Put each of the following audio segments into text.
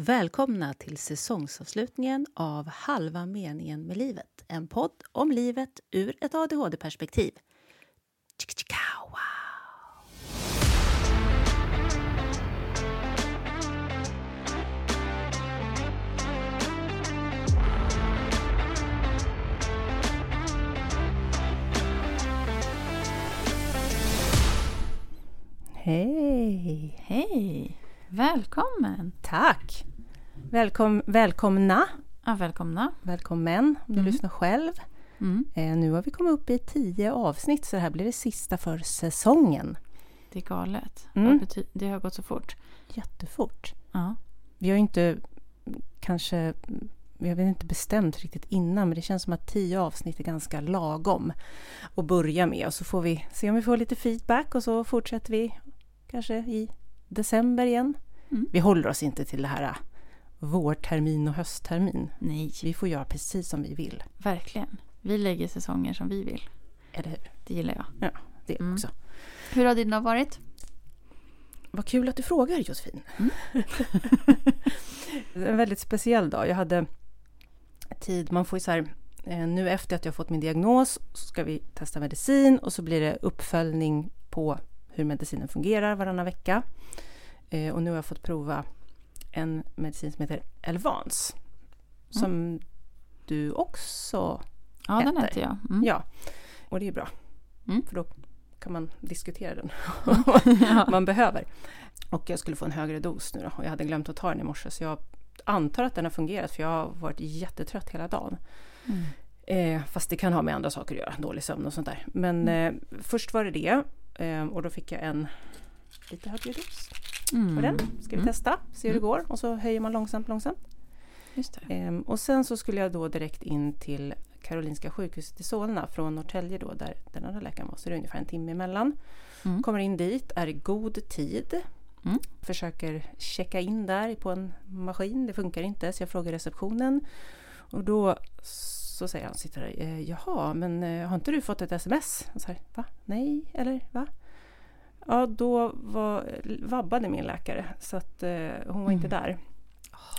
Välkomna till säsongsavslutningen av Halva meningen med livet. En podd om livet ur ett ADHD-perspektiv. Hej! Hej! Välkommen! Tack! Välkom, välkomna! Ja, välkomna. Välkommen om du Mm. lyssnar själv. Mm. Eh, nu har vi kommit upp i tio avsnitt så det här blir det sista för säsongen. Det är galet. Mm. Det har gått så fort. Jättefort. Ja. Vi har inte kanske har väl inte bestämt riktigt innan men det känns som att tio avsnitt är ganska lagom att börja med och så får vi se om vi får lite feedback och så fortsätter vi kanske i december igen. Mm. Vi håller oss inte till det här vårtermin och hösttermin. Nej, Vi får göra precis som vi vill, verkligen. Vi lägger säsonger som vi vill. eller hur? Det gillar jag. Det Mm. också. Hur har din dag varit? Vad kul att du frågar Josefin. Mm. En väldigt speciell dag. Jag hade tid, man får ju så här, eh, nu efter att jag fått min diagnos så ska vi testa medicin och så blir det uppföljning på hur medicinen fungerar varannan vecka. Eh, Och nu har jag fått prova en medicin som heter Elvans. Som du också Ja, den Äter. äter jag. Mm. Ja, och det är bra. Mm. För då kan man diskutera den Ja. man behöver. Och jag skulle få en högre dos nu då. Och jag hade glömt att ta den i morse. Så jag antar att den har fungerat för jag har varit jättetrött hela dagen. Mm. Eh, fast det kan ha med andra saker att göra, dålig sömn och sånt där. Men eh, först var det det. Eh, och då fick jag en lite högre dos Mm. på den. Ska vi Mm. testa, se hur det går. Och så höjer man långsamt, långsamt. Just det. Ehm, och sen så skulle jag då direkt in till Karolinska sjukhuset i Solna från Norrtälje då, där den andra läkaren var. Så det är ungefär en timme emellan. Mm. Kommer in dit, är i god tid. Mm. Försöker checka in där på en maskin, det funkar inte. Så jag frågar receptionen. Och då så säger han, sitter där, eh, jaha, men eh, har inte du fått ett sms? Och så här, va? Nej, eller va? Ja, då var, vabbade min läkare, så att eh, hon var inte Mm. där.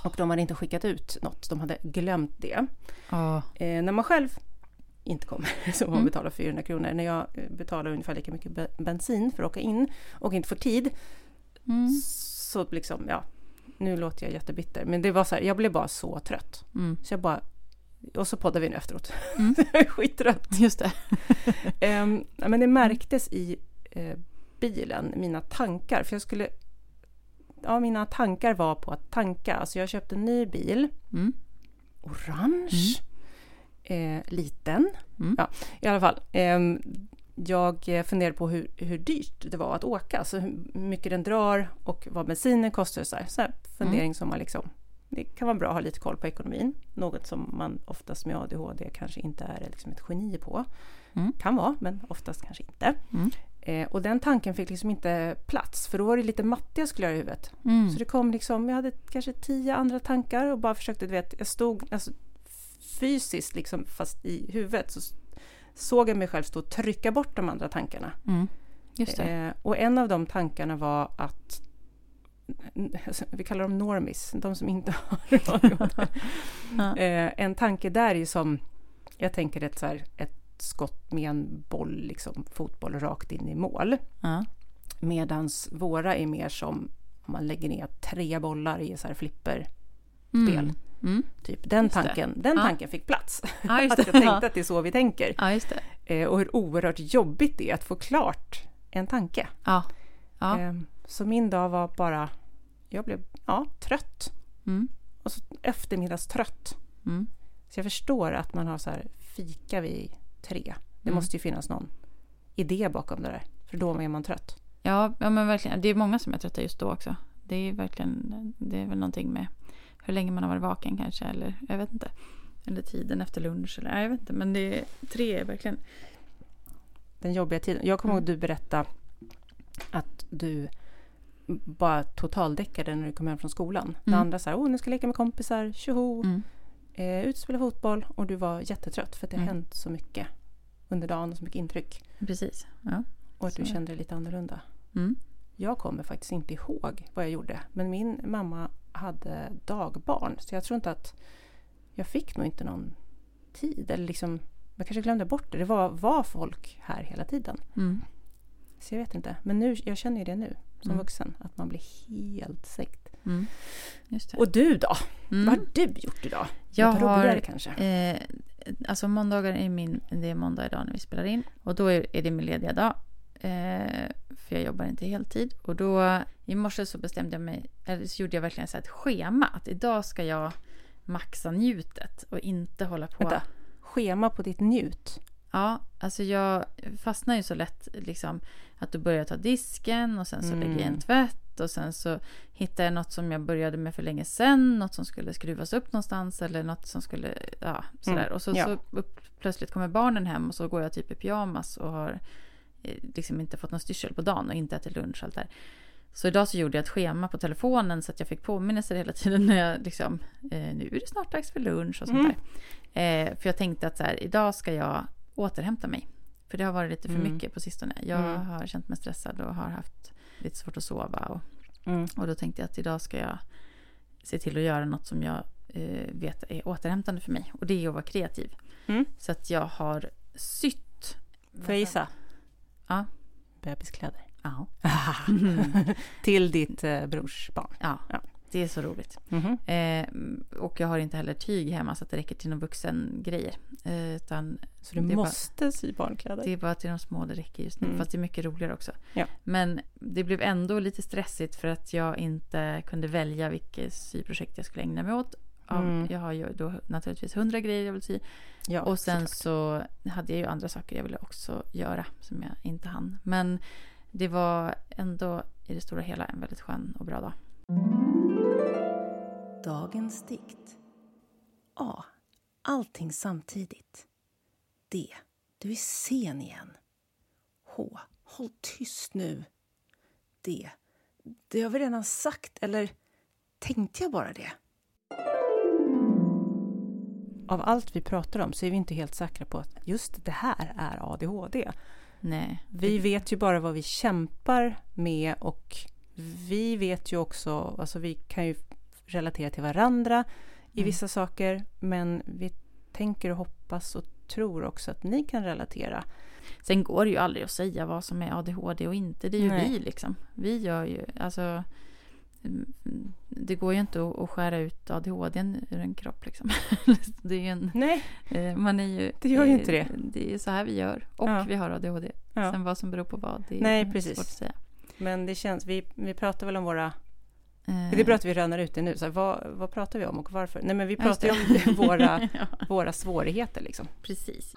Och de hade inte skickat ut något, de hade glömt det. Ja. Eh, när man själv inte kommer så man Mm. betala 400 kronor. När jag eh, betalar ungefär lika mycket be- bensin för att åka in och inte får tid Mm. så liksom, ja, nu låter jag jättebitter. Men det var så här, jag blev bara så trött. Mm. Så jag bara, och så poddade vi nu efteråt. Mm. jag är skittrött. Just det. Ja, men det märktes i eh, bilen, mina tankar. För jag skulle... Ja, mina tankar var på att tanka. Alltså jag köpte en ny bil. Mm. Orange. Eh, liten. Mm. Ja, i alla fall. ehm, jag eh, funderade på hur, hur dyrt det var att åka. Så hur mycket den drar och vad bensinen kostar. Så här, så här fundering som man liksom... Det kan vara bra att ha lite koll på ekonomin. Något som man oftast med ADHD kanske inte är liksom ett geni på. Mm. Kan vara, men oftast kanske inte. Mm. Eh, och den tanken fick liksom inte plats. För då var det lite matte jag skulle göra i huvudet. Mm. Så det kom liksom, jag hade kanske tio andra tankar och bara försökte, du vet, jag stod alltså, fysiskt liksom, fast i huvudet så såg jag mig själv stå och trycka bort de andra tankarna. Mm. Eh, och en av de tankarna var att alltså, vi kallar dem normis, de som inte har. Ja. eh, En tanke där är ju som, jag tänker ett, så här, ett skott med en boll, liksom, fotboll rakt in i mål. Ja. Medans våra är mer som om man lägger ner tre bollar i så här flipper Mm. Mm. Typ. Den, Just det. tanken, den Ja. tanken fick plats. Ja, att jag tänkte att det är så vi tänker. Ja. Eh, och hur oerhört jobbigt det är att få klart en tanke. Ja. Ja. Eh, så min dag var bara, jag blev ja, trött. Mm. Och så eftermiddagstrött. Mm. Så jag förstår att man har så här fika vid tre. Det Mm. måste ju finnas någon idé bakom det där. För då är man trött. Ja, ja, men verkligen. Det är många som är trötta just då också. Det är verkligen, det är väl någonting med hur länge man har varit vaken kanske, eller jag vet inte. Eller tiden efter lunch, eller jag vet inte. Men det är, tre är verkligen... Den jobbiga tiden. Jag kommer Mm. ihåg du berätta att du bara totaldäckade när du kom hem från skolan. Mm. andra sa åh nu ska jag leka med kompisar, tjoho, Mm. Eh, ut och spela fotboll. Och du var jättetrött för att det har Mm. hänt så mycket under dagen och så mycket intryck. Precis. Ja. Och att Så du kände dig lite annorlunda. Mm. Jag kommer faktiskt inte ihåg vad jag gjorde. Men min mamma hade dagbarn. Så jag tror inte att jag fick nog inte någon tid. Eller liksom, jag kanske glömde bort det. Det var, var folk här hela tiden. Mm. Så jag vet inte. Men nu, jag känner ju det nu som Mm. vuxen. Att man blir helt sänkt. Mm. Och du då? Mm. Vad har du gjort idag? Jag Något har- roligare kanske? Eh, alltså måndagar är min, det är måndag idag när vi spelar in. Och då är, är det min lediga dag. Eh, för jag jobbar inte heltid. Och då i morse så bestämde jag mig, eller så gjorde jag verkligen så här ett schema. Att idag ska jag maxa njutet och inte hålla på. Vänta. Schema på ditt njut. Ja, alltså jag fastnar ju så lätt liksom att då börjar ta disken och sen så Mm. lägger jag en tvätt och sen så hittar jag något som jag började med för länge sedan, något som skulle skruvas upp någonstans eller något som skulle, ja sådär. Mm, Och så, ja. så upp, plötsligt kommer barnen hem och så går jag typ i pyjamas och har eh, liksom inte fått någon styrsel på dagen och inte ätit lunch och allt där. Så idag så gjorde jag ett schema på telefonen så att jag fick påminnelser hela tiden när jag liksom, eh, nu är det snart dags för lunch och sånt Mm. där. Eh, för jag tänkte att så här, idag ska jag återhämta mig. För det har varit lite för Mm. mycket på sistone. Jag Mm. har känt mig stressad och har haft lite svårt att sova. Och, Mm. och då tänkte jag att idag ska jag se till att göra något som jag eh, vet är återhämtande för mig. Och det är att vara kreativ. Mm. Så att jag har sytt. Får jag gissa? Ja. Bebiskläder. Ja. Till ditt eh, brors barn. ja. Ja. Det är så roligt. Mhm. Eh, och jag har inte heller tyg hemma så att det räcker till någon vuxen grejer. Eh, utan Så du är bara- måste sy barnkläder? Det är bara till de små det räcker just nu. Mm. Fast det är mycket roligare också. Ja. Men det blev ändå lite stressigt för att jag inte kunde välja vilket syprojekt jag skulle ägna mig åt. Mm. Jag har ju då naturligtvis hundra grejer jag vill sy. Ja, och sen såklart. så hade jag ju andra saker jag ville också göra som jag inte hann. Men det var ändå i det stora hela en väldigt skön och bra dag. Dagens dikt. A. Allting samtidigt. D. Du är sen igen. H. Håll tyst nu. D. Det har vi redan sagt, eller tänkte jag bara det? Av allt vi pratar om så är vi inte helt säkra på att just det här är ADHD. Nej. Vi vet ju bara vad vi kämpar med och vi vet ju också, alltså vi kan ju relatera till varandra i Mm. vissa saker, men vi tänker och hoppas och tror också att ni kan relatera. Sen går det ju aldrig att säga vad som är ADHD och inte. Det är ju Nej. vi liksom. Vi gör ju, alltså. mm, Det går ju inte att skära ut ADHD ur en kropp liksom. Det är ju en, Nej, eh, man är ju, Det gör ju eh, inte det. Det är så här vi gör. Och Ja. vi har ADHD. Ja. Sen vad som beror på vad, det är Nej, precis. svårt att säga. men det känns, vi, vi pratar väl om våra, Eh, det är bra att vi rönar ut det nu, så här, vad, vad pratar vi om och varför? Nej men vi pratar ju om våra, ja, våra svårigheter liksom. precis.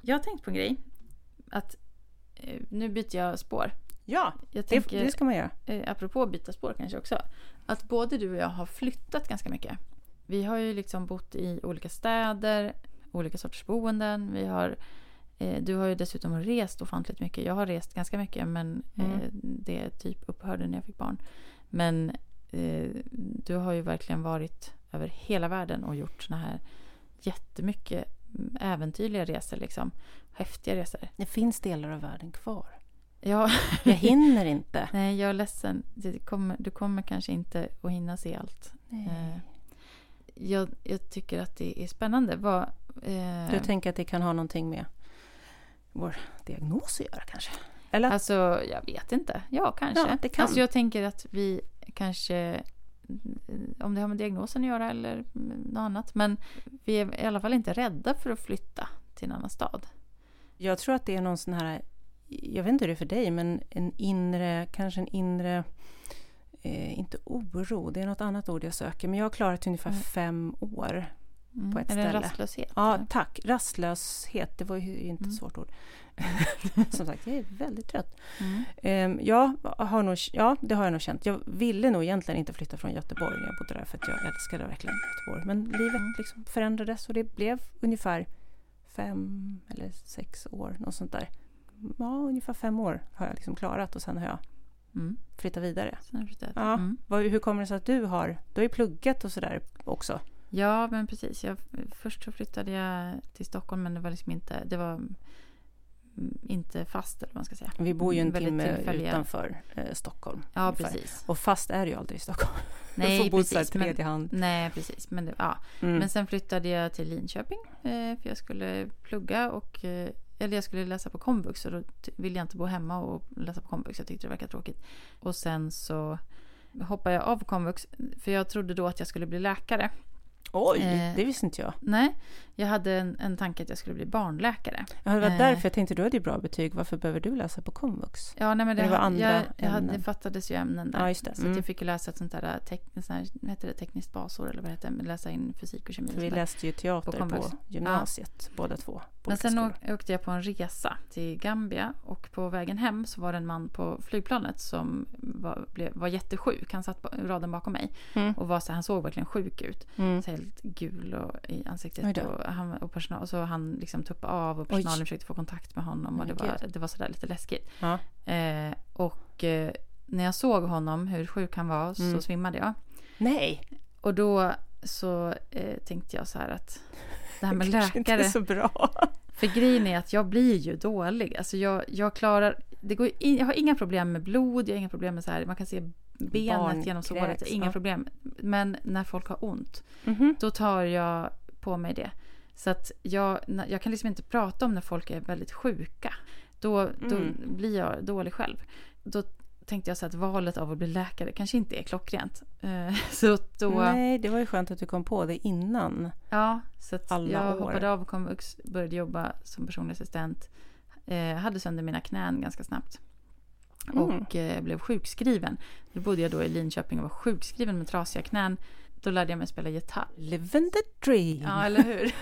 Jag har tänkt på en grej. Att eh, nu byter jag spår. Ja, Jag det, tänker, det ska man göra. eh, apropå att byta spår kanske också, att både du och jag har flyttat ganska mycket. Vi har ju liksom bott i olika städer, olika sorters boenden. Vi har, eh, du har ju dessutom rest ofantligt mycket. Jag har rest ganska mycket men Mm. eh, det typ upphörde när jag fick barn. Men eh, du har ju verkligen varit över hela världen och gjort såna här jättemycket mm, äventyrliga resor. Liksom. Häftiga resor. Det finns delar av världen kvar. Ja, Jag hinner inte. Nej, jag är ledsen. Det kommer, du kommer kanske inte att hinna se allt. Eh, jag, jag tycker att det är spännande. Vad, eh, Du tänker att det kan ha någonting med vår diagnos att göra kanske? Eller? Alltså, jag vet inte. Ja, kanske. Ja, det kan. Alltså, jag tänker att vi kanske... Om det har med diagnosen att göra eller något annat. Men vi är i alla fall inte rädda för att flytta till en annan stad. Jag tror att det är någon sån här, jag vet inte hur det är för dig, men en inre, kanske en inre, eh, inte oro, det är något annat ord jag söker, men jag har klarat ungefär Mm. fem år. Mm. På ett en ställe. rastlöshet? Ja, eller? tack. Rastlöshet, det var ju inte Mm. ett svårt ord. Som sagt, jag är väldigt trött. Mm. Ehm, jag har nog, ja, det har jag nog känt. Jag ville nog egentligen inte flytta från Göteborg när jag bodde där, för att jag älskade verkligen Göteborg. Men livet Mm. liksom förändrades och det blev ungefär fem eller sex år, något sånt där. Ja, ungefär fem år har jag liksom klarat och sen har jag Mm. flyttat vidare. Ja. Mm. Vad, hur kommer det sig att du har, du har ju pluggat och sådär också? Ja, men precis. Jag, först så flyttade jag till Stockholm men det var liksom inte... Det var mm, inte fast eller vad man ska säga. Vi bor ju en timme utanför eh, Stockholm. Ja, ungefär. precis. Och fast är det ju aldrig i Stockholm. Nej, du får bo precis, men- tredje hand. Nej, precis. Men, det, ja. Mm. men sen flyttade jag till Linköping eh, för jag skulle plugga och eh, eller jag skulle läsa på komvux och då ville jag inte bo hemma och läsa på komvux. Jag tyckte det verkade tråkigt. Och sen så hoppade jag av komvux för jag trodde då att jag skulle bli läkare. Oj, eh, det visste inte jag. Nej, jag hade en, en tanke att jag skulle bli barnläkare. Ja, det var eh. därför jag tänkte du hade ju bra betyg. Varför behöver du läsa på komvux? Ja, nej, men det, Det var andra jag, jag hade, det fattades ju ämnen där. Ja, det. Så Mm. att jag fick läsa ett sånt där, tek, en sån här heter det, tekniskt basår eller vad heter det, läsa in fysik och kemi. För vi läste ju teater På på, gymnasiet, båda två. Men sen åkte jag på en resa till Gambia och på vägen hem så var det en man på flygplanet som var, blev, var jättesjuk. Han satt på raden bakom mig Mm. och var så, han såg verkligen sjuk ut. Mm. Så helt gul och, i Oj ansiktet och, han, och, personal, och så han liksom tuppade av och Oj. personalen försökte få kontakt med honom och det var, det var sådär lite läskigt. Ja. Eh, och eh, när jag såg honom, hur sjuk han var, så Mm. svimmade jag. Nej, Och då så eh, tänkte jag så här att det här med kanske inte är läkare. så bra. För grejen är att jag blir ju dålig. Alltså jag, jag klarar, det går in, jag har inga problem med blod, jag har inga problem med så här, man kan se benet Barn genom såret, inga ja. problem. Men när folk har ont, Mhm. då tar jag på mig det. Så att jag, jag kan liksom inte prata om när folk är väldigt sjuka. Då, då Mm. blir jag dålig själv. Då tänkte jag så att valet av att bli läkare kanske inte är klockrent. Eh, Så då, Nej, det var ju skönt att du kom på det innan. ja, så att Alla jag år. hoppade av komvux, började jobba som personlig assistent. Eh, hade sönder mina knän ganska snabbt. Mm. Och eh, blev sjukskriven. Då bodde jag då i Linköping och var sjukskriven med trasiga knän. Då lärde jag mig spela gitarr. Living the dream. Ja, eller hur?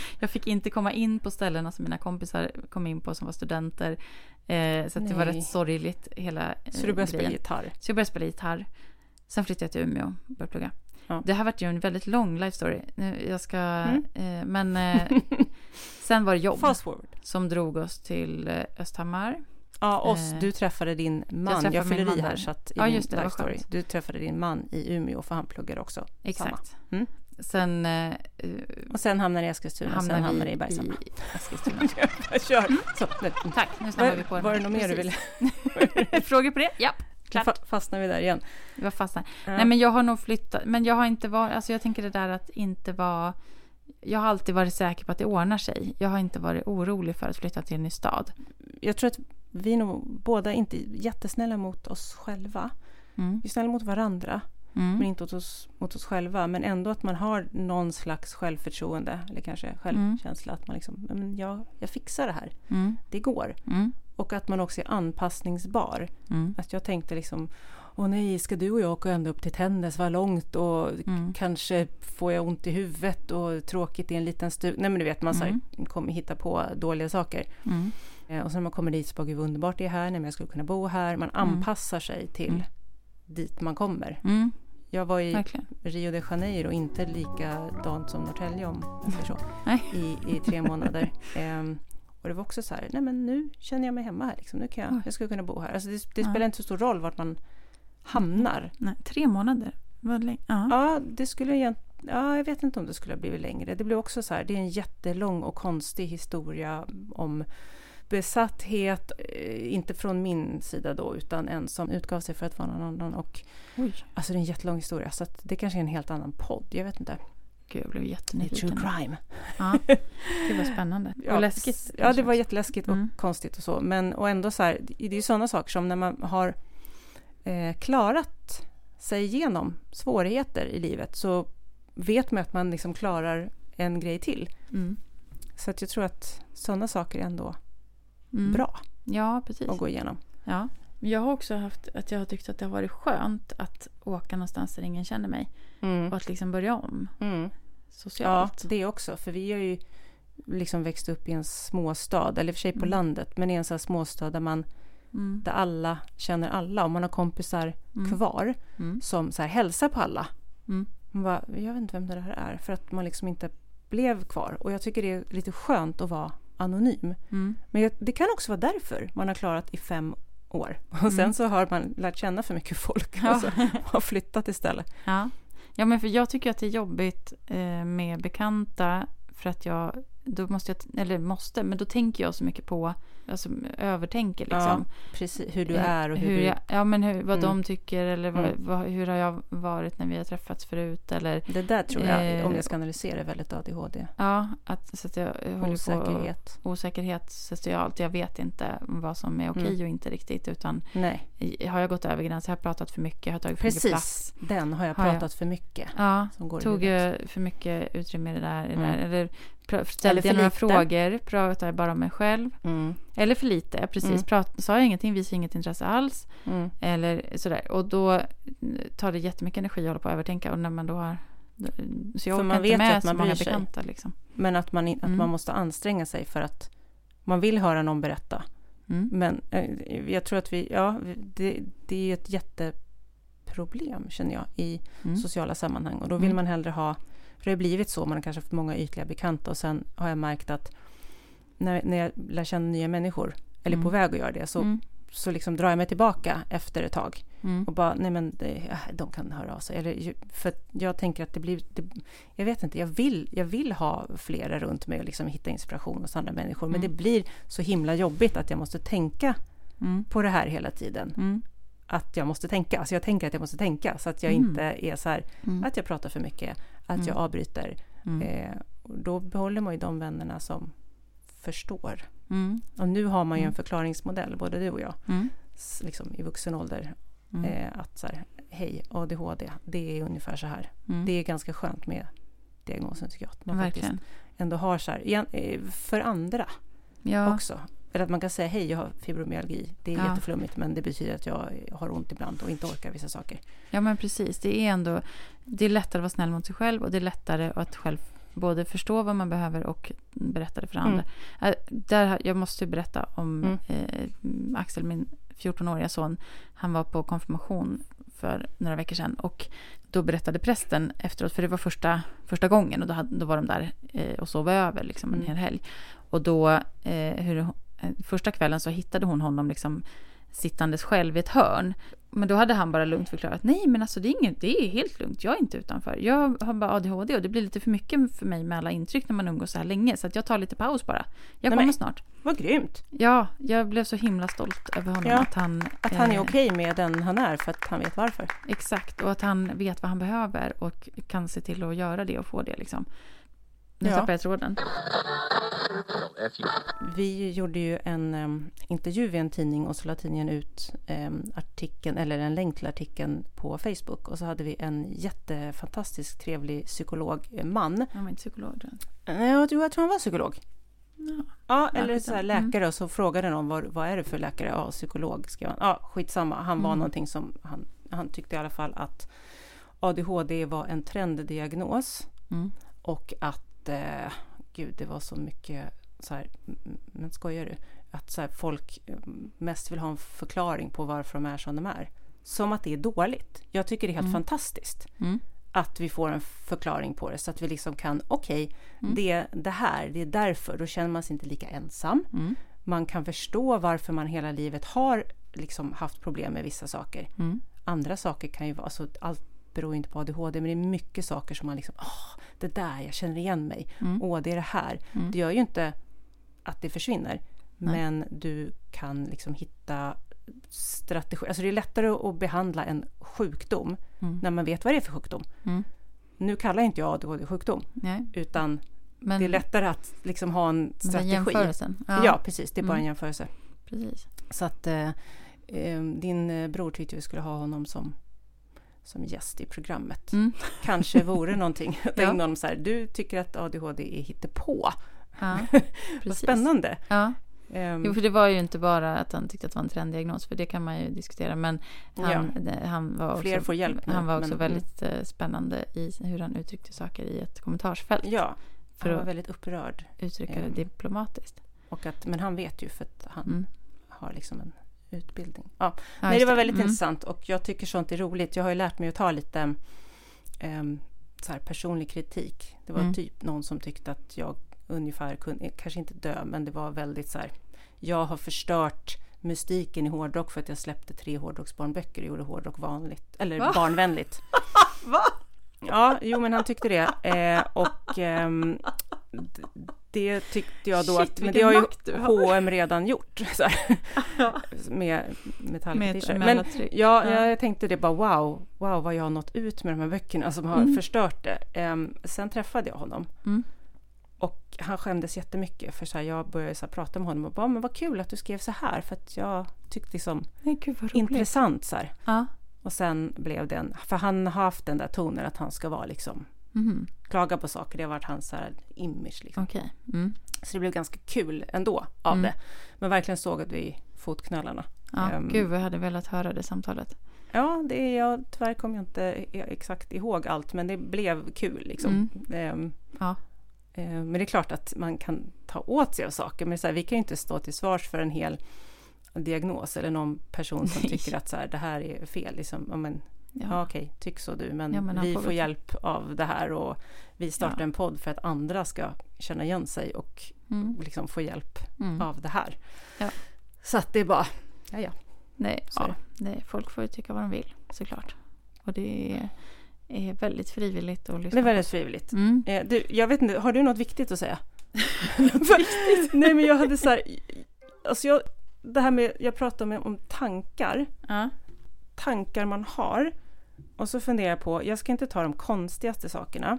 jag fick inte komma in på ställena som mina kompisar kom in på som var studenter. Eh, så det var rätt sorgligt hela eh, så du började spela grejen. gitarr? Så jag började spela gitarr. Sen flyttade jag till Umeå och började plugga. Ja. Det här vart ju en väldigt lång life story. Jag ska, Mm. eh, men eh, sen var det jobb Fast forward. som drog oss till eh, Östhammar. Ja, och Eh, du träffade din man. Jag, min fyller i här så att i Ja, just det, story. Du träffade din man i Umeå för han pluggar också. Exakt. Mm. Sen eh, Och sen hamnar i Eskilstuna, hamnade sen hamnar i i Bergshamra. Eskilstuna. Kör! Så, nu. Tack, nu snabbar vi på var, det något mer du ville? Frågor på det? Ja, klart. fa- fastnar vi där igen. Vi var fast där. Ja. Nej men jag har nog flyttat, men jag har inte varit, alltså jag tänker det där att inte vara, jag har alltid varit säker på att det ordnar sig. Jag har inte varit orolig för att flytta till en ny stad. Jag tror att vi är nog båda inte jättesnälla mot oss själva. Mm. Vi är snälla mot varandra, Mm. men inte mot oss, mot oss själva. Men ändå att man har någon slags självförtroende, eller kanske självkänsla. Att man liksom, men jag, jag fixar det här. Mm. Det går. Mm. Och att man också är anpassningsbar. Mm. Att jag tänkte liksom, åh nej, ska du och jag åka ända upp till Tännäs, vad långt och Mm. kanske får jag ont i huvudet och tråkigt i en liten stuga. Nej men du vet, man så här, Mm. kommer hitta på dåliga saker. Mm. Eh, och sen när man kommer dit så bara, gud vad underbart det är här, nej men jag skulle kunna bo här. Man anpassar sig till Mm. dit man kommer. Mm. Jag var i Verkligen. Rio de Janeiro, inte likadant som Norrtälje om jag så, i, i tre månader. Ehm, och det var också så här, nej men nu känner jag mig hemma här. Liksom. Nu kan jag, jag skulle kunna bo här. Alltså det, det Ja. spelar inte så stor roll vart man hamnar. Nej, tre månader. Länge? Ja. Ja, det skulle egent- ja, jag vet inte om det skulle ha blivit längre. Det blev också så här, det är en jättelång och konstig historia om besatthet, eh, inte från min sida då, utan en som utgav sig för att vara någon annan. Och, Oj, alltså det är en jättelång historia, så det kanske är en helt annan podd, jag vet inte. gud jag blev jättenyfiken. true crime. Ja, det var spännande. och läskigt. Ja, det var jätteläskigt och Mm. konstigt och så. Men och ändå så här, det är ju sådana saker som när man har eh, klarat sig igenom svårigheter i livet så vet man att man liksom klarar en grej till. Mm. Så att jag tror att sådana saker ändå Mm. bra Ja, precis. att gå igenom. Ja. Jag har också haft att jag har tyckt att det har varit skönt att åka någonstans där ingen känner mig. Mm. Och att liksom börja om Mm. Ja, socialt. det också. För vi har ju liksom växt upp i en småstad, eller i och för sig på Mm. landet, men i en sån här småstad där man Mm. där alla känner alla och man har kompisar Mm. kvar Mm. som så här hälsar på alla. Man bara, jag vet inte vem det här är för att man liksom inte blev kvar. Och jag tycker det är lite skönt att vara anonym. Mm. Men det kan också vara därför man har klarat i fem år. Och sen Mm. så har man lärt känna för mycket folk Ja. och så har flyttat istället. Ja. ja, men för jag tycker att det är jobbigt eh, med bekanta för att jag då måste jag, eller måste, men då tänker jag så mycket på, alltså övertänker liksom. Ja, precis. Hur du är och hur, hur jag, Ja, men hur, vad Mm. de tycker eller vad, Mm. vad, hur har jag varit när vi har träffats förut eller Det där tror jag, Eh, om jag ska analysera, är väldigt ADHD. ja, att, så att jag håller på Osäkerhet. osäkerhet socialt. Jag vet inte vad som är okej Mm. och inte riktigt utan Nej, har jag gått över gränsen, har jag pratat för mycket, har jag tagit för mycket plats. precis. Den har jag Har jag- pratat för mycket. Ja, tog jag för mycket utrymme i det där, i det Mm. där eller ställde jag några lite. frågor, pratade bara om mig själv. Mm, Eller för lite, precis. Mm. Prat, sa jag ingenting, visade inget intresse alls. mm. Eller sådär. Och då mm, tar det jättemycket energi att hålla på och övertänka. Och när man då har... Så jag För man vet med att så man många bryr sig. bekanta. Liksom. Men att man, att Mm. man måste anstränga sig för att man vill höra någon berätta. Mm. Men eh, jag tror att vi, ja, det, det är ett jätteproblem känner jag i Mm. sociala sammanhang. Och då vill Mm. man hellre ha, för det har blivit så, man har kanske haft många ytliga bekanta och sen har jag märkt att när, när jag lär känna nya människor, eller Mm. på väg att göra det, så, Mm. så liksom drar jag mig tillbaka efter ett tag. Mm. Och bara, nej men det, de kan höra av sig. Eller, för jag tänker att det blir, det, jag vet inte, jag vill, jag vill ha flera runt mig och liksom hitta inspiration hos andra människor. Men Mm. det blir så himla jobbigt att jag måste tänka Mm. på det här hela tiden. Mm. Att jag måste tänka, alltså jag tänker att jag måste tänka så att jag Mm. inte är så här, Mm. att jag pratar för mycket, att Mm. jag avbryter. Mm. Eh, då behåller man ju de vännerna som förstår. Mm. Och nu har man ju en Mm. förklaringsmodell, både du och jag, Mm. liksom i vuxen ålder. Mm. Eh, att så här, hej, ADHD, det är ungefär så här. Mm. Det är ganska skönt med diagnosen tycker jag. Att man Verkligen. faktiskt ändå har så här, eh, för andra Ja. också. Eller att man kan säga hej, jag har fibromyalgi. Det är Ja. jätteflummigt men det betyder att jag har ont ibland och inte orkar vissa saker. ja, men precis. Det är ändå... Det är lättare att vara snäll mot sig själv och det är lättare att själv både förstå vad man behöver och berätta det för andra. Äh, Där, jag måste berätta om Mm. eh, Axel, min 14-åriga son. Han var på konfirmation för några veckor sedan och då berättade prästen efteråt, för det var första, första gången och då, hade, då var de där eh, och sov över liksom en Mm. hel helg. Och då, eh, hur, eh, första kvällen så hittade hon honom liksom sittandes själv i ett hörn. Men då hade han bara lugnt förklarat, nej men alltså det är, inget, det är helt lugnt, jag är inte utanför. Jag har bara ADHD och det blir lite för mycket för mig med alla intryck när man umgås så här länge. Så jag tar lite paus bara. Jag Nej, kommer snart. Vad grymt! Ja, jag blev så himla stolt över honom. Ja, att han, Att han är eh, okej med den han är för att han vet varför. Exakt, och att han vet vad han behöver och kan se till att göra det och få det. Liksom. Nu Ja. tappade jag tråden. Vi gjorde ju en um, intervju i en tidning och så la tidningen ut um, artikeln, eller en länk till artikeln på Facebook. Och så hade vi en jättefantastisk trevlig psykologman. Han var inte psykolog. jag. Nej, Jag tror, jag tror han var psykolog. Ja. Ja, eller så här läkare och så frågade någon vad, vad är det för läkare? Ja, psykolog skrev han. Ja, skitsamma. Han var Mm. någonting som han, han tyckte i alla fall att ADHD var en trenddiagnos Mm. och att eh, gud, det var så mycket så här, men skojar du? Att så här, folk eh, mest vill ha en förklaring på varför de är som de är. Som att det är dåligt. Jag tycker det är helt Mm. fantastiskt Mm. att vi får en förklaring på det så att vi liksom kan, okej, Mm. det, det här, det är därför, då känner man sig inte lika ensam. Mm. Man kan förstå varför man hela livet har liksom haft problem med vissa saker. Mm. Andra saker kan ju vara, alltså allt beror inte på ADHD, men det är mycket saker som man liksom, åh, det där, jag känner igen mig. Mm. Åh, det är det här. Mm. Det gör ju inte att det försvinner, Nej. men du kan liksom hitta strategi. Alltså det är lättare att behandla en sjukdom Mm. när man vet vad det är för sjukdom. Mm. Nu kallar inte jag ADHD sjukdom, Nej, utan men det är lättare att liksom ha en strategi. jämförelsen. Ja. precis. Det är bara en Mm. jämförelse. precis. Så att eh, eh, din eh, bror tyckte vi skulle ha honom som, som gäst i programmet. Mm. Kanske vore någonting. Ja. tänkte honom så här, du tycker att ADHD är hittepå. Ja, Vad spännande. Ja. Ehm, Jo, för det var ju inte bara att han tyckte att det var en trenddiagnos, för det kan man ju diskutera. Men han, Ja. det, han var också, Fler får hjälp nu, han var också men- väldigt eh, spännande i hur han uttryckte saker i ett kommentarsfält. ja, för han var att väldigt upprörd. uttrycka det ehm, diplomatiskt. Och att, men han vet ju för att han Mm. har liksom en utbildning. Ja, Ja, Nej, det var väldigt Mm. intressant och jag tycker sånt är roligt. Jag har ju lärt mig att ta lite um, så här personlig kritik. Det var Mm. typ någon som tyckte att jag ungefär kunde, kanske inte dö, men det var väldigt så här. Jag har förstört mystiken i hårdrock för att jag släppte tre hårdrocksbarnböcker och gjorde hårdrock vanligt, eller Va? barnvänligt. Va? Ja, jo men han tyckte det. Eh, och d- det tyckte jag då Shit, att, men det har ju. H&M redan gjort. Så här, Ja. med Men ja, Ja. jag tänkte det bara wow, wow vad jag har nått ut med de här böckerna som har Mm. förstört det. Ehm, sen träffade jag honom Mm. och han skämdes jättemycket för så här, jag började så här, prata med honom och bara, men vad kul att du skrev så här för att jag tyckte liksom Nej, gud intressant så här. Ja. Och sen blev det en, för han har haft den där tonen att han ska vara liksom Mhm. klaga på saker, det har varit hans här image liksom. Okej. Mm. Så det blev ganska kul ändå av Mm. det. Men verkligen sågade vi fotknölarna. Ja, Ehm. gud vad jag hade velat höra det samtalet. Ja, det är jag, tyvärr kommer jag inte exakt ihåg allt, men det blev kul liksom. Ehm, Ja. eh, men det är klart att man kan ta åt sig av saker, men så här, vi kan ju inte stå till svars för en hel diagnos eller någon person som Nej. tycker att så här, det här är fel. Liksom, men, ja. Ja. okej, tyck så du, men, Ja, men vi får hjälp av det här och vi startar Ja. en podd för att andra ska känna igen sig och Mm. liksom få hjälp Mm. av det här. Ja. Så att det är bara, ja ja. Nej, ja, nej, folk får ju tycka vad de vill såklart. Och det är, är väldigt frivilligt att lyssna Det är på. väldigt frivilligt. Mm. Eh, du, jag vet inte, har du något viktigt att säga? Nej men jag hade så här, alltså jag, det här med, jag pratade om, om tankar, Ja. tankar man har. Och så funderar jag på, jag ska inte ta de konstigaste sakerna.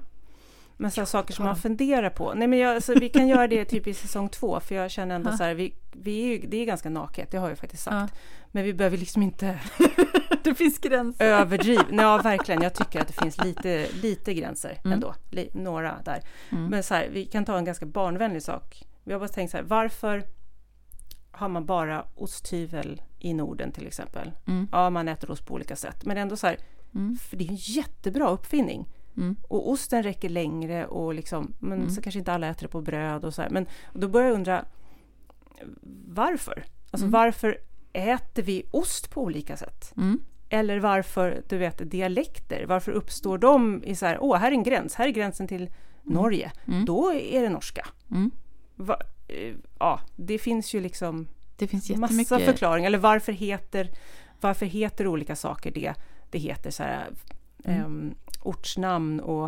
Men så saker som man funderar på. Nej men jag, alltså, vi kan göra det typ i säsong två, för jag känner ändå Ja. så här, vi, vi är ju, det är ganska naket, det har jag faktiskt sagt. Ja. Men vi behöver liksom inte det finns gränser. överdriva. Ja, verkligen. Jag tycker att det finns lite, lite gränser Mm. ändå. Li, några där. Mm. Men så här, vi kan ta en ganska barnvänlig sak. Vi har bara tänkt så här, varför har man bara osthyvel i Norden till exempel? Mm. Ja, man äter ost på olika sätt. Men ändå så här, Mm. för det är en jättebra uppfinning. Mm. Och osten räcker längre och liksom, men Mm. så kanske inte alla äter det på bröd och så här. Men då börjar jag undra, varför? Alltså Mm. varför äter vi ost på olika sätt? Mm. Eller varför, du vet, dialekter, varför uppstår de i så här, åh, här är en gräns, här är gränsen till Norge, Mm. då är det norska. Va, eh, ja, det finns ju liksom Det finns massa förklaringar, eller varför heter, varför heter olika saker det det heter så här, Mm. ehm, ortsnamn och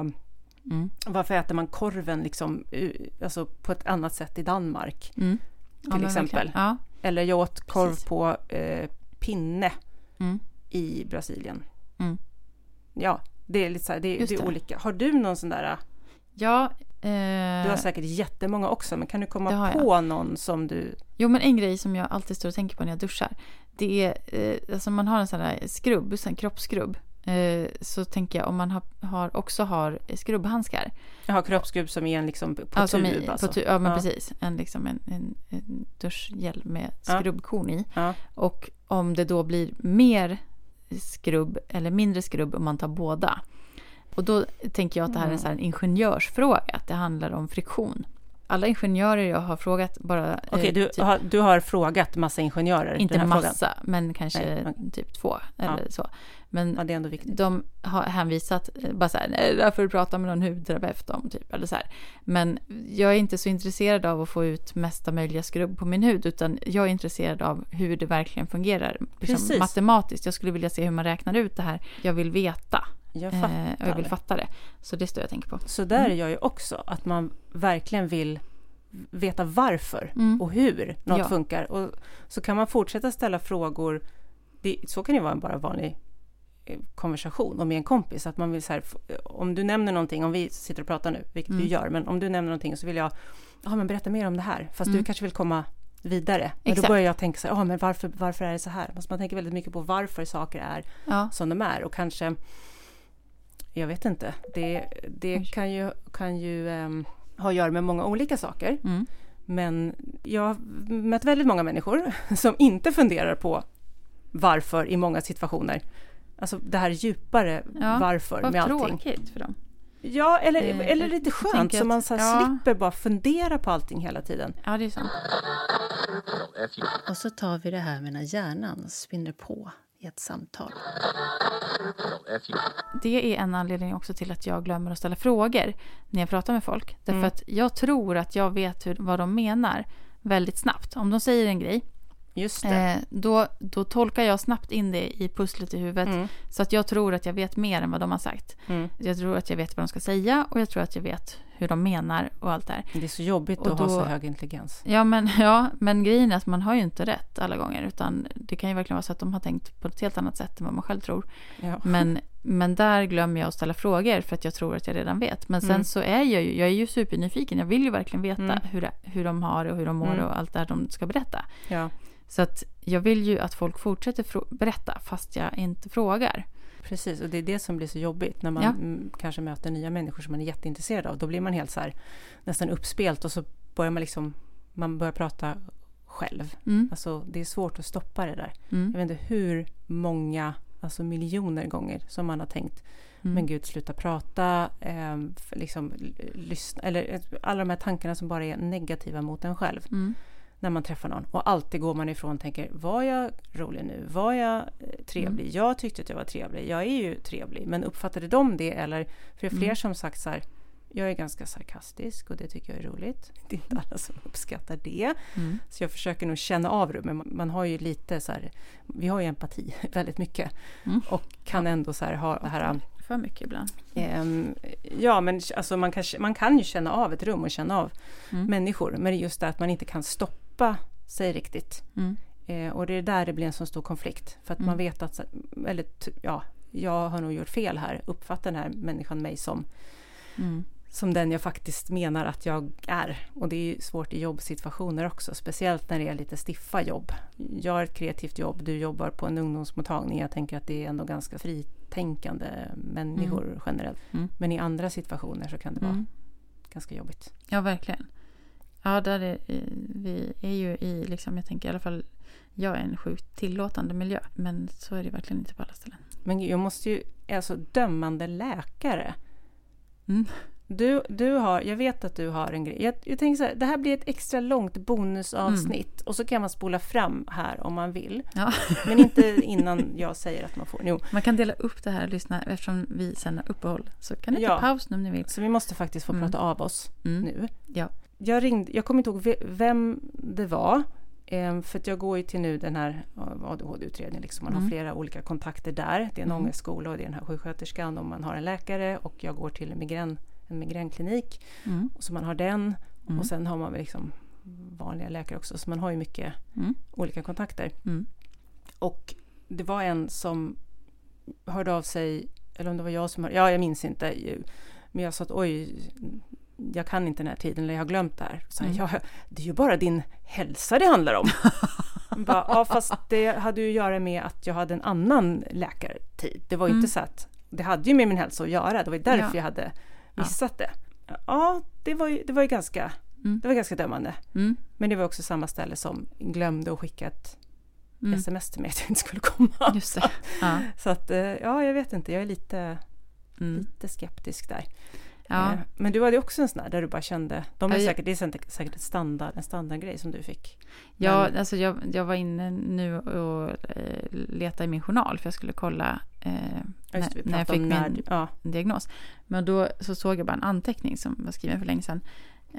Mm. varför äter man korven liksom, alltså på ett annat sätt i Danmark? Mm. Ja, Till men exempel. Ja. Eller jag åt korv Precis. på eh, pinne Mm. i Brasilien. Mm. Ja, det är lite så här, det, det är olika. Har du någon sån där, Ja, du har eh, säkert jättemånga också, men kan du komma på någon som du, jo men en grej som jag alltid står och tänker på när jag duschar. Det är, eh, alltså man har en sån här skrubb, en kroppsskrubb. Eh, så tänker jag om man har, har, också har skrubbhandskar. jag har kroppsskrubb som är en liksom på Ja, tub i, alltså. på tu- ja men Ja. precis. En, liksom en, en, en duschgel med skrubbkorn i. Ja. Och om det då blir mer skrubb eller mindre skrubb om man tar båda. Och då tänker jag att det här är Mm. så här en ingenjörsfråga. Att det handlar om friktion. Alla ingenjörer jag har frågat bara... Okej, eh, du, typ, har, du har frågat massa ingenjörer inte här frågan? massa, men kanske Nej, typ två. Eller så. Men Ja, det är ändå viktigt. de har hänvisat, eh, bara så här, nej, där får du prata med någon hudterapeut om, typ, eller så här. Men jag är inte så intresserad av att få ut mesta möjliga skrubb på min hud, utan jag är intresserad av hur det verkligen fungerar liksom, matematiskt. Jag skulle vilja se hur man räknar ut det här. Jag vill veta, Jag eh, fattar. och jag vill fatta det. Så det står jag och tänker på. Så där Mm. är jag ju också, att man verkligen vill veta varför Mm. och hur något Ja. funkar. Och så kan man fortsätta ställa frågor, det, så kan det vara en bara vanlig eh, konversation och med en kompis. Att man vill så här, f- om du nämner någonting, om vi sitter och pratar nu, vilket Mm. du gör, men om du nämner någonting så vill jag, ja men berätta mer om det här, fast Mm. du kanske vill komma vidare. Men Exakt. då börjar jag tänka så här, ja men varför, varför är det så här? Man tänker väldigt mycket på varför saker är Ja, som de är och kanske jag vet inte, det, det kan ju, kan ju ehm, ha att göra med många olika saker. mm. Men jag har mött väldigt många människor som inte funderar på varför i många situationer. Alltså det här djupare Ja, varför vad med allting. tråkigt för dem. Ja, eller, Eh, eller lite skönt så man så här ja. slipper bara fundera på allting hela tiden. Ja, det är sant. Och så tar vi det här med när hjärnan spinner på i ett samtal. Det är en anledning också till att jag glömmer att ställa frågor när jag pratar med folk. Därför Mm. att jag tror att jag vet hur, vad de menar väldigt snabbt. Om de säger en grej just. Eh, då, då tolkar jag snabbt in det i pusslet i huvudet. Mm, Så att jag tror att jag vet mer än vad de har sagt. mm. Jag tror att jag vet vad de ska säga och jag tror att jag vet hur de menar och allt det här. Det är så jobbigt Och att ha så hög intelligens. Ja men, ja, men grejen är att man har ju inte rätt alla gånger. Utan det kan ju verkligen vara så att de har tänkt på ett helt annat sätt än vad man själv tror. Ja. Men, men där glömmer jag att ställa frågor för att jag tror att jag redan vet. Men sen Mm. så är jag ju, jag är ju supernyfiken. Jag vill ju verkligen veta Mm. hur, hur de har det och hur de mår Mm. och allt det här de ska berätta. ja, Så att jag vill ju att folk fortsätter berätta fast jag inte frågar. precis. Och det är det som blir så jobbigt när man Ja. kanske möter nya människor som man är jätteintresserad av. Då blir man helt så här nästan uppspelt och så börjar man liksom, man börjar prata själv. Mm. Alltså det är svårt att stoppa det där. Jag Mm. vet inte hur många, alltså miljoner gånger som man har tänkt Mm. Men gud, sluta prata, eh, liksom, lyssna, eller eh, alla de här tankarna som bara är negativa mot en själv Mm. När man träffar någon. Och alltid går man ifrån och tänker, var jag rolig nu? Var jag eh, trevlig? Mm. Jag tyckte att jag var trevlig. Jag är ju trevlig. Men uppfattade de det? Eller, för det är fler Mm. som sagt så här, jag är ganska sarkastisk och det tycker jag är roligt. Det är inte alla som uppskattar det. Mm. Så jag försöker nog känna av det, men man, har ju lite så här, vi har ju empati väldigt mycket. Mm. Och kan ändå så här ha det här För mycket ibland. Ehm, ja, men alltså man, kan, man kan ju känna av ett rum och känna av Mm. människor. Men det är just det att man inte kan stoppa sig riktigt. Mm. Eh, och det är där det blir en så stor konflikt. För att Mm. man vet att, eller ja, jag har nog gjort fel här. Uppfattar den här människan mig som, Mm. som den jag faktiskt menar att jag är. Och det är ju svårt i jobbsituationer också. Speciellt när det är lite stiffa jobb. Jag har ett kreativt jobb, du jobbar på en ungdomsmottagning. Jag tänker att det är ändå ganska fritänkande människor generellt. Mm. Men i andra situationer så kan det vara Mm. ganska jobbigt. Ja, verkligen. Ja, där är, vi är ju i, liksom, jag tänker i alla fall, jag är en sjukt tillåtande miljö. Men så är det verkligen inte på alla ställen. Men jag måste ju, alltså dömande läkare. Mm. Du, du har, jag vet att du har en grej. Jag, jag tänker så här, det här blir ett extra långt bonusavsnitt. Och så kan man spola fram här om man vill. Ja. Men inte innan jag säger att man får. Jo. Man kan dela upp det här och lyssna eftersom vi sen har uppehåll. Så kan ni ta Ja. paus nu om ni vill. Så vi måste faktiskt få Mm. prata av oss Mm. nu. Ja. Jag ringde, jag kommer inte ihåg ve- vem det var. Eh, för jag går ju till nu den här ADHD-utredningen. Liksom. Man Mm. har flera olika kontakter där. Det är en Mm. ångestskola och det är den här sjuksköterskan och man har en läkare och jag går till en, migrän, en migränklinik. Mm. Så man har den Mm. och sen har man väl liksom vanliga läkare också. Så man har ju mycket Mm. olika kontakter. Mm. Och det var en som hörde av sig, eller om det var jag som hörde, ja jag minns inte. Men jag sa att oj, jag kan inte den här tiden, eller jag har glömt det här. Så Mm. ja, det är ju bara din hälsa det handlar om. Jag bara, ja, fast det hade ju att göra med att jag hade en annan läkartid. Det var ju Mm. inte så att, det hade ju med min hälsa att göra. Det var ju därför Ja. jag hade missat det. Ja, det var ju, det var ju ganska, Mm. det var ganska dömande. Mm. Men det var också samma ställe som glömde att skicka ett Mm. sms till mig att jag inte skulle komma. Just det. Ja. Så att, eh, ja, jag vet inte, jag är lite, Mm. lite skeptisk där. Ja. Eh, Men du hade också en sån där där du bara kände, de är Ja, jag- säkert, det är säkert ett standard, en standardgrej som du fick. Ja, Men- alltså jag, jag var inne nu och eh, letade i min journal för jag skulle kolla eh, när, när jag fick när min ja, diagnos. Men då så såg jag bara en anteckning som var skriven för länge sedan.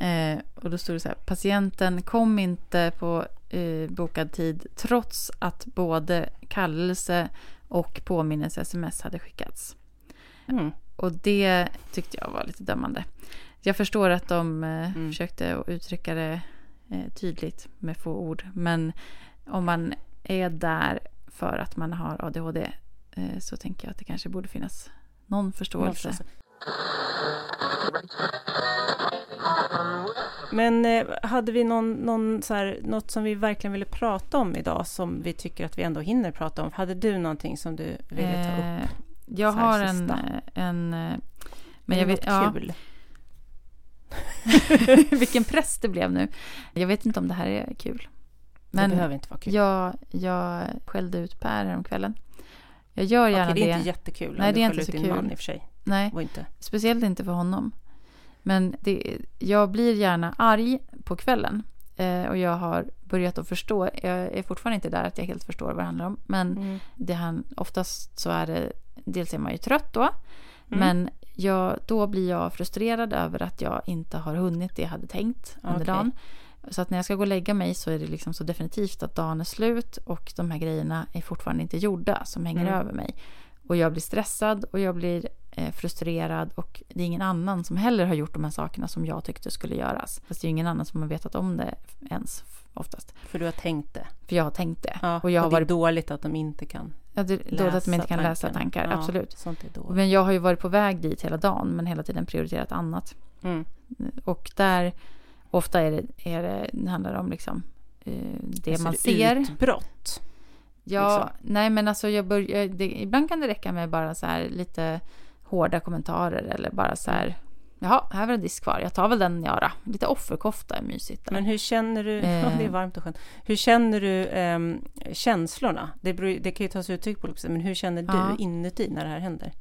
Eh, och då stod det så här, patienten kom inte på eh, bokad tid trots att både kallelse och påminnelse-sms hade skickats. mm, Och det tyckte jag var lite dömande. Jag förstår att de eh, Mm. försökte uttrycka det eh, tydligt med få ord. Men om man är där för att man har ADHD eh, så tänker jag att det kanske borde finnas någon förståelse. Någonstans. Men eh, hade vi någon, någon så här, något som vi verkligen ville prata om idag som vi tycker att vi ändå hinner prata om? Hade du någonting som du ville ta upp? Jag har en... en eh, Men jag vet, ja, kul? vilken press det blev nu. Jag vet inte om det här är kul. det Men behöver inte vara kul. jag, jag skällde ut Per häromkvällen. Jag gör gärna Okej, det är det. inte jättekul Nej, det är inte så kul. man i och för sig. Nej, inte. speciellt inte för honom. Men det, jag blir gärna arg på kvällen. Eh, och jag har börjat att förstå. Jag är fortfarande inte där att jag helt förstår vad det handlar om. Men Mm. det han, oftast så är det, dels är man ju trött då. Mm. Men jag, då blir jag frustrerad över att jag inte har hunnit det jag hade tänkt under Okej. dagen. Så att när jag ska gå och lägga mig så är det liksom så definitivt att dagen är slut och de här grejerna är fortfarande inte gjorda som hänger Mm. över mig. Och jag blir stressad och jag blir frustrerad och det är ingen annan som heller har gjort de här sakerna som jag tyckte skulle göras. Fast det är ingen annan som har vetat om det ens oftast. För du har tänkt det. För jag har tänkt det. Ja, och jag har det är varit dåligt att de inte kan ja, det, läsa dåligt att de inte kan läsa tankarna. tankar. Ja, Absolut. Är. Men jag har ju varit på väg dit hela dagen men hela tiden prioriterat annat. Mm. Och där ofta är det, är det, det handlar om liksom eh, det Alltså, man ser. Utbrott. Ja, nej men alltså jag börjar, det, ibland kan det räcka med bara så här lite hårda kommentarer eller bara så här Jaha, här var det disk kvar. Jag tar väl den jag då. Lite offerkofta är mysigt. Där. Men hur känner du, Eh. det är varmt och skönt. Hur känner du ehm, känslorna? Det, beror, det kan ju ta sig uttryck på olika sätt, men hur känner du Ja. inuti när det här händer?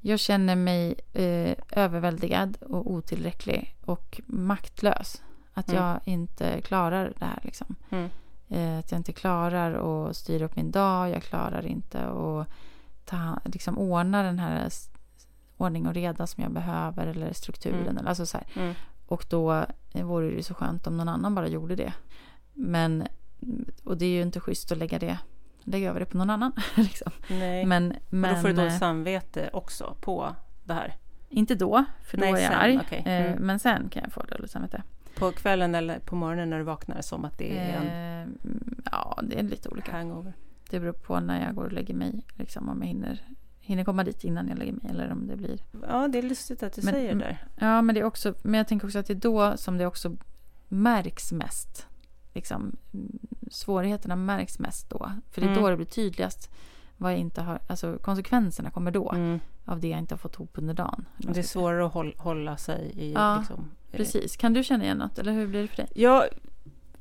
Jag känner mig eh, överväldigad och otillräcklig och maktlös. Att Mm. jag inte klarar det här liksom. Mm. Eh, att jag inte klarar att styra upp min dag. Jag klarar inte att ta, liksom ordna den här ordning och reda som jag behöver eller strukturen. Mm. Eller, alltså så här. Mm. Och då eh, vore det ju så skönt om någon annan bara gjorde det. Men, och det är ju inte schysst att lägga det lägga över det på någon annan. liksom. Nej. Men, men, då får du eh, dåligt samvete också på det här? inte då, för då Nej, är jag sen, arg. okej. Eh, Mm. Men sen kan jag få dåligt samvete. På kvällen eller på morgonen när du vaknar som att det är en Eh, ja, det är lite olika. hangover? Det beror på när jag går och lägger mig. Liksom, om jag hinner, hinner komma dit innan jag lägger mig. Eller om det blir... Ja, det är lustigt att du Men- säger det men- där. Ja, men, det är också, men jag tänker också att det är då som det också märks mest. Liksom, mm, svårigheterna märks mest då. För det är Mm. då det blir tydligast vad jag inte har... Alltså konsekvenserna kommer då. Mm. Av det jag inte har fått ihop under dagen. Det är svårare att håll, hålla sig i... Ja, liksom, Precis. Kan du känna igen något? Eller hur blir det för dig? Ja,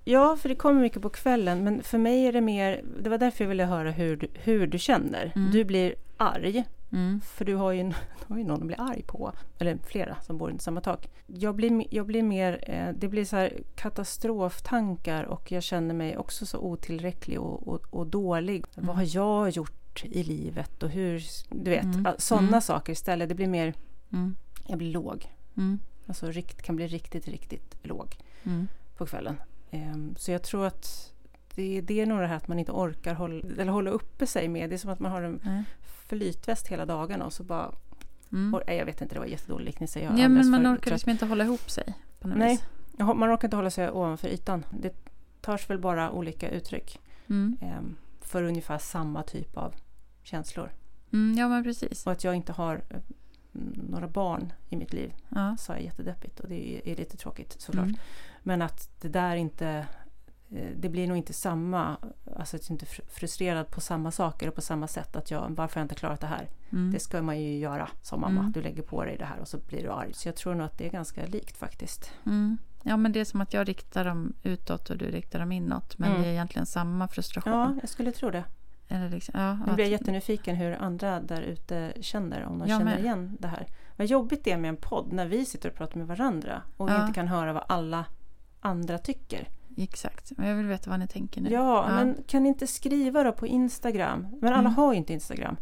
ja, för det kommer mycket på kvällen. Men för mig är det mer... Det var därför jag ville höra hur du, hur du känner. Mm. Du blir arg. Mm. För du har ju, du har ju någon att bli arg på. Eller flera som bor under samma tak. Jag blir, jag blir mer... Eh, det blir så här katastroftankar och jag känner mig också så otillräcklig och, och, och dålig. Mm. Vad har jag gjort i livet och hur... Du vet, Mm. sådana Mm. saker istället. Det blir mer... Mm. Jag blir låg. Mm. Alltså rikt, kan bli riktigt, riktigt låg på kvällen. Ehm, så jag tror att det, det är nog det här att man inte orkar hålla, eller hålla uppe sig med. Det är som att man har en Nej. flytväst hela dagarna och så bara... Mm. Nej, jag vet inte, det var jättedålig liknelse. Jag Ja, men man för orkar liksom inte hålla ihop sig. På något Nej. vis. Man orkar inte hålla sig ovanför ytan. Det tar sig väl bara olika uttryck Mm. ehm, för ungefär samma typ av känslor. Mm, ja, men precis. Och att jag inte har eh, några barn i mitt liv Ja. sa jag jättedöppigt och det är, är lite tråkigt såklart. Mm. Men att det där inte eh, det blir nog inte samma, alltså att jag inte är frustrerad på samma saker och på samma sätt. Att jag, varför har jag inte klarat det här? Mm. Det ska man ju göra som mamma. Mm. Du lägger på dig det här och så blir du arg. Så jag tror nog att det är ganska likt faktiskt. Mm. Ja, men det är som att jag riktar dem utåt och du riktar dem inåt. Men Mm. det är egentligen samma frustration. Ja, jag skulle tro det. Eller liksom, ja, Nu blir jag att- jättenyfiken hur andra där ute känner, om de Jag känner med. igen det här. Vad jobbigt det är med en podd när vi sitter och pratar med varandra och vi Ja. inte kan höra vad alla andra tycker. Exakt. Men jag vill veta vad ni tänker nu. Ja, Ja. men kan ni inte skriva då på Instagram? Men alla Mm. har ju inte Instagram.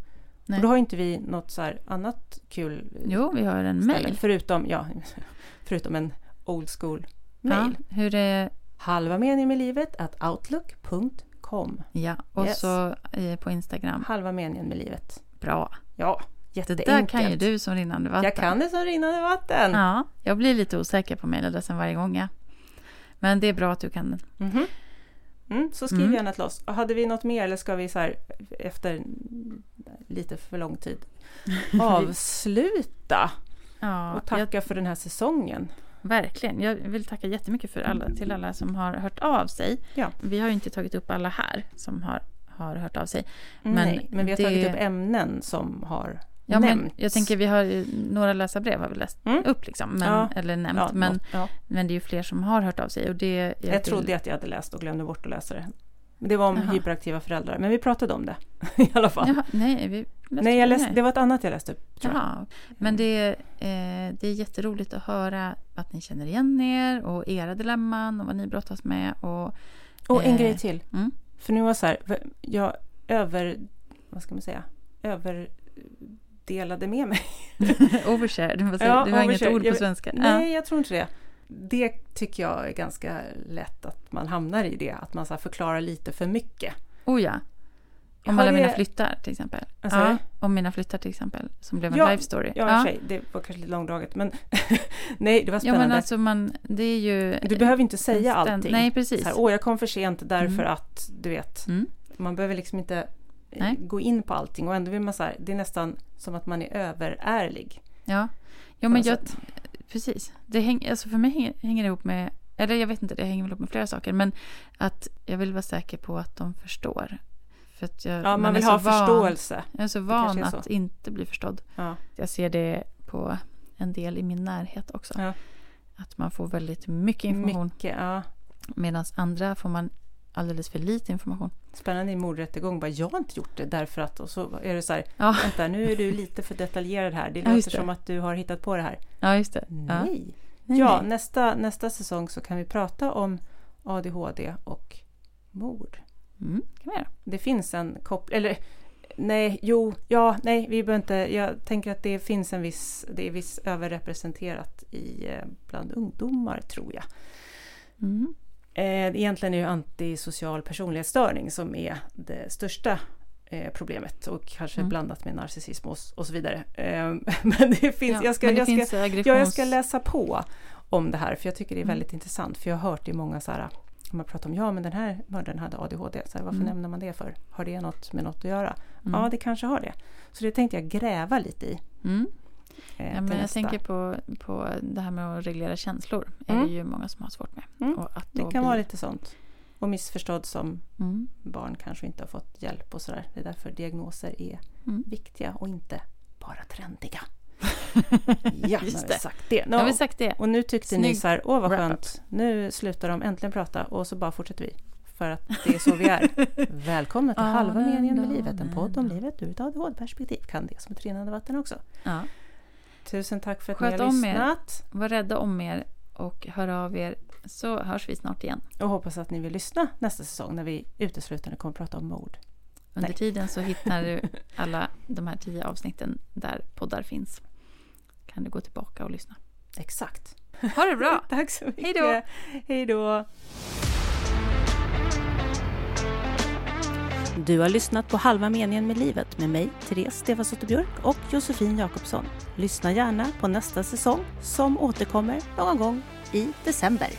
Nej. Och då har inte vi något så här annat kul Jo, vi har en mail. Förutom, ja, förutom en old school mail. Ja, hur är... Halva meningen med livet at outlook.com. Ja, och Yes. så eh, på Instagram. Halva meningen med livet. Bra. Ja, Det jätteenkelt. där kan ju du som rinnande vatten. Jag kan det som rinnande vatten. Ja, jag blir lite osäker på mejladressen varje gång. Ja. Men det är bra att du kan den. Mhm. Mm, så skriv Mm. gärna till oss. Hade vi något mer eller ska vi så här efter lite för lång tid avsluta Ja, och jag, tacka för den här säsongen? verkligen. Jag vill tacka jättemycket för alla, till alla som har hört av sig. Ja. Vi har ju inte tagit upp alla här som har, har hört av sig. Men Nej, men vi har det- tagit upp ämnen som har Ja, men nämnts. jag tänker vi har några läsarbrev har vi läst Mm. upp liksom, men, Ja. eller nämnt. ja, men, ja. men det är ju fler som har hört av sig. Och det, jag, Jag vill- trodde att jag hade läst och glömde bort att läsa det. Men Det var om Jaha. hyperaktiva föräldrar, men vi pratade om det i alla fall. Jaha, nej, vi läste Nej, jag läste, det var ett annat jag läste upp. Tror jag. Jaha. Men det, eh, det är jätteroligt att höra att ni känner igen er och era dilemman och vad ni brottas med. Och, Och en Eh, grej till. mm. För nu var så här, jag över... Vad ska man säga? Överdelade med mig. overshare, det var, Ja, det var inget ord på Jag- svenska. Nej, jag tror inte det. det tycker jag är ganska lätt att man hamnar i det, att man så förklarar lite för mycket. Oh ja. Om Har alla mina det- flyttar till exempel. Ja, du? om mina flyttar till exempel. Som blev en Ja, live story. Ja, för sig, det var kanske lite långdraget, men nej, det var ja spännande. men alltså man, det är ju... du behöver inte säga allting. Nej, precis. Så här, Åh, jag kom för sent därför Mm. att, du vet, Mm. man behöver liksom inte Nej. gå in på allting och ändå vill man så här, det är nästan som att man är överärlig. Ja, ja men jag, sätt. precis. Det häng, alltså för mig hänger, hänger det ihop med, eller jag vet inte, det hänger väl ihop med flera saker. Men att jag vill vara säker på att de förstår. För att jag, Ja, man är vill ha van- förståelse. Jag är så van är så. att inte bli förstådd. Ja. Jag ser det på en del i min närhet också. Ja. Att man får väldigt mycket information. Mycket, ja. Medan andra får man alldeles för lite information. Spännande i mordrättegång, bara jag har inte gjort det därför att, och så är det så här, Ja, vänta nu är du lite för detaljerad här, det Ja, låter det. som att du har hittat på det här. ja just det. Ja. Nej. Nej, ja, nej. Nästa, nästa säsong så kan vi prata om ADHD och mord. Mm, kan vi göra. Det finns en koppling, eller nej, jo, ja, nej, vi behöver inte, jag tänker att det finns en viss, det är viss överrepresenterat i, eh, bland ungdomar tror jag. Mm. Eh, egentligen är ju antisocial personlighetsstörning som är det största eh, problemet och kanske Mm. blandat med narcissism och, och så vidare. Eh, men det finns, Ja, jag, ska, jag, ska, finns aggressions... ja, jag ska läsa på om det här för jag tycker det är Mm. väldigt intressant för jag har hört i många så här man pratar om ja men den här mördaren hade ADHD, så här, varför Mm. nämner man det för? Har det något med något att göra? Mm. Ja det kanske har det. Så det tänkte jag gräva lite i. Mm. Eh, Ja, men jag nästa. tänker på, på det här med att reglera känslor. är Mm. det ju många som har svårt med. Mm. Och att Det kan bli- vara lite sånt. Och missförstådd som Mm. barn kanske inte har fått hjälp och sådär. Det är därför diagnoser är Mm. viktiga och inte bara trendiga. Ja, nu Just har vi sagt det. Nu har vi sagt det. och nu tyckte ni Snygg så här, åh vad skönt, nu slutar de äntligen prata och så bara fortsätter vi. För att det är så vi är. Välkomna till Ja, Halva meningen med livet, en podd om livet ur ett ADHD-perspektiv. Kan det som ett rinnande vatten också. Ja. Tusen tack för att Sköt ni har om er. lyssnat. Var rädda om er och hör av er så hörs vi snart igen. Och hoppas att ni vill lyssna nästa säsong när vi uteslutande kommer att prata om mord. Under Nej. tiden så hittar du alla de här tio avsnitten där poddar finns. Kan du gå tillbaka och lyssna. Exakt. Ha det bra! Tack så mycket. Hej då. Hej då. Du har lyssnat på Halva meningen med livet med mig, Therese Stefansdotter Björk och Josefin Jakobsson. Lyssna gärna på nästa säsong som återkommer någon gång i december.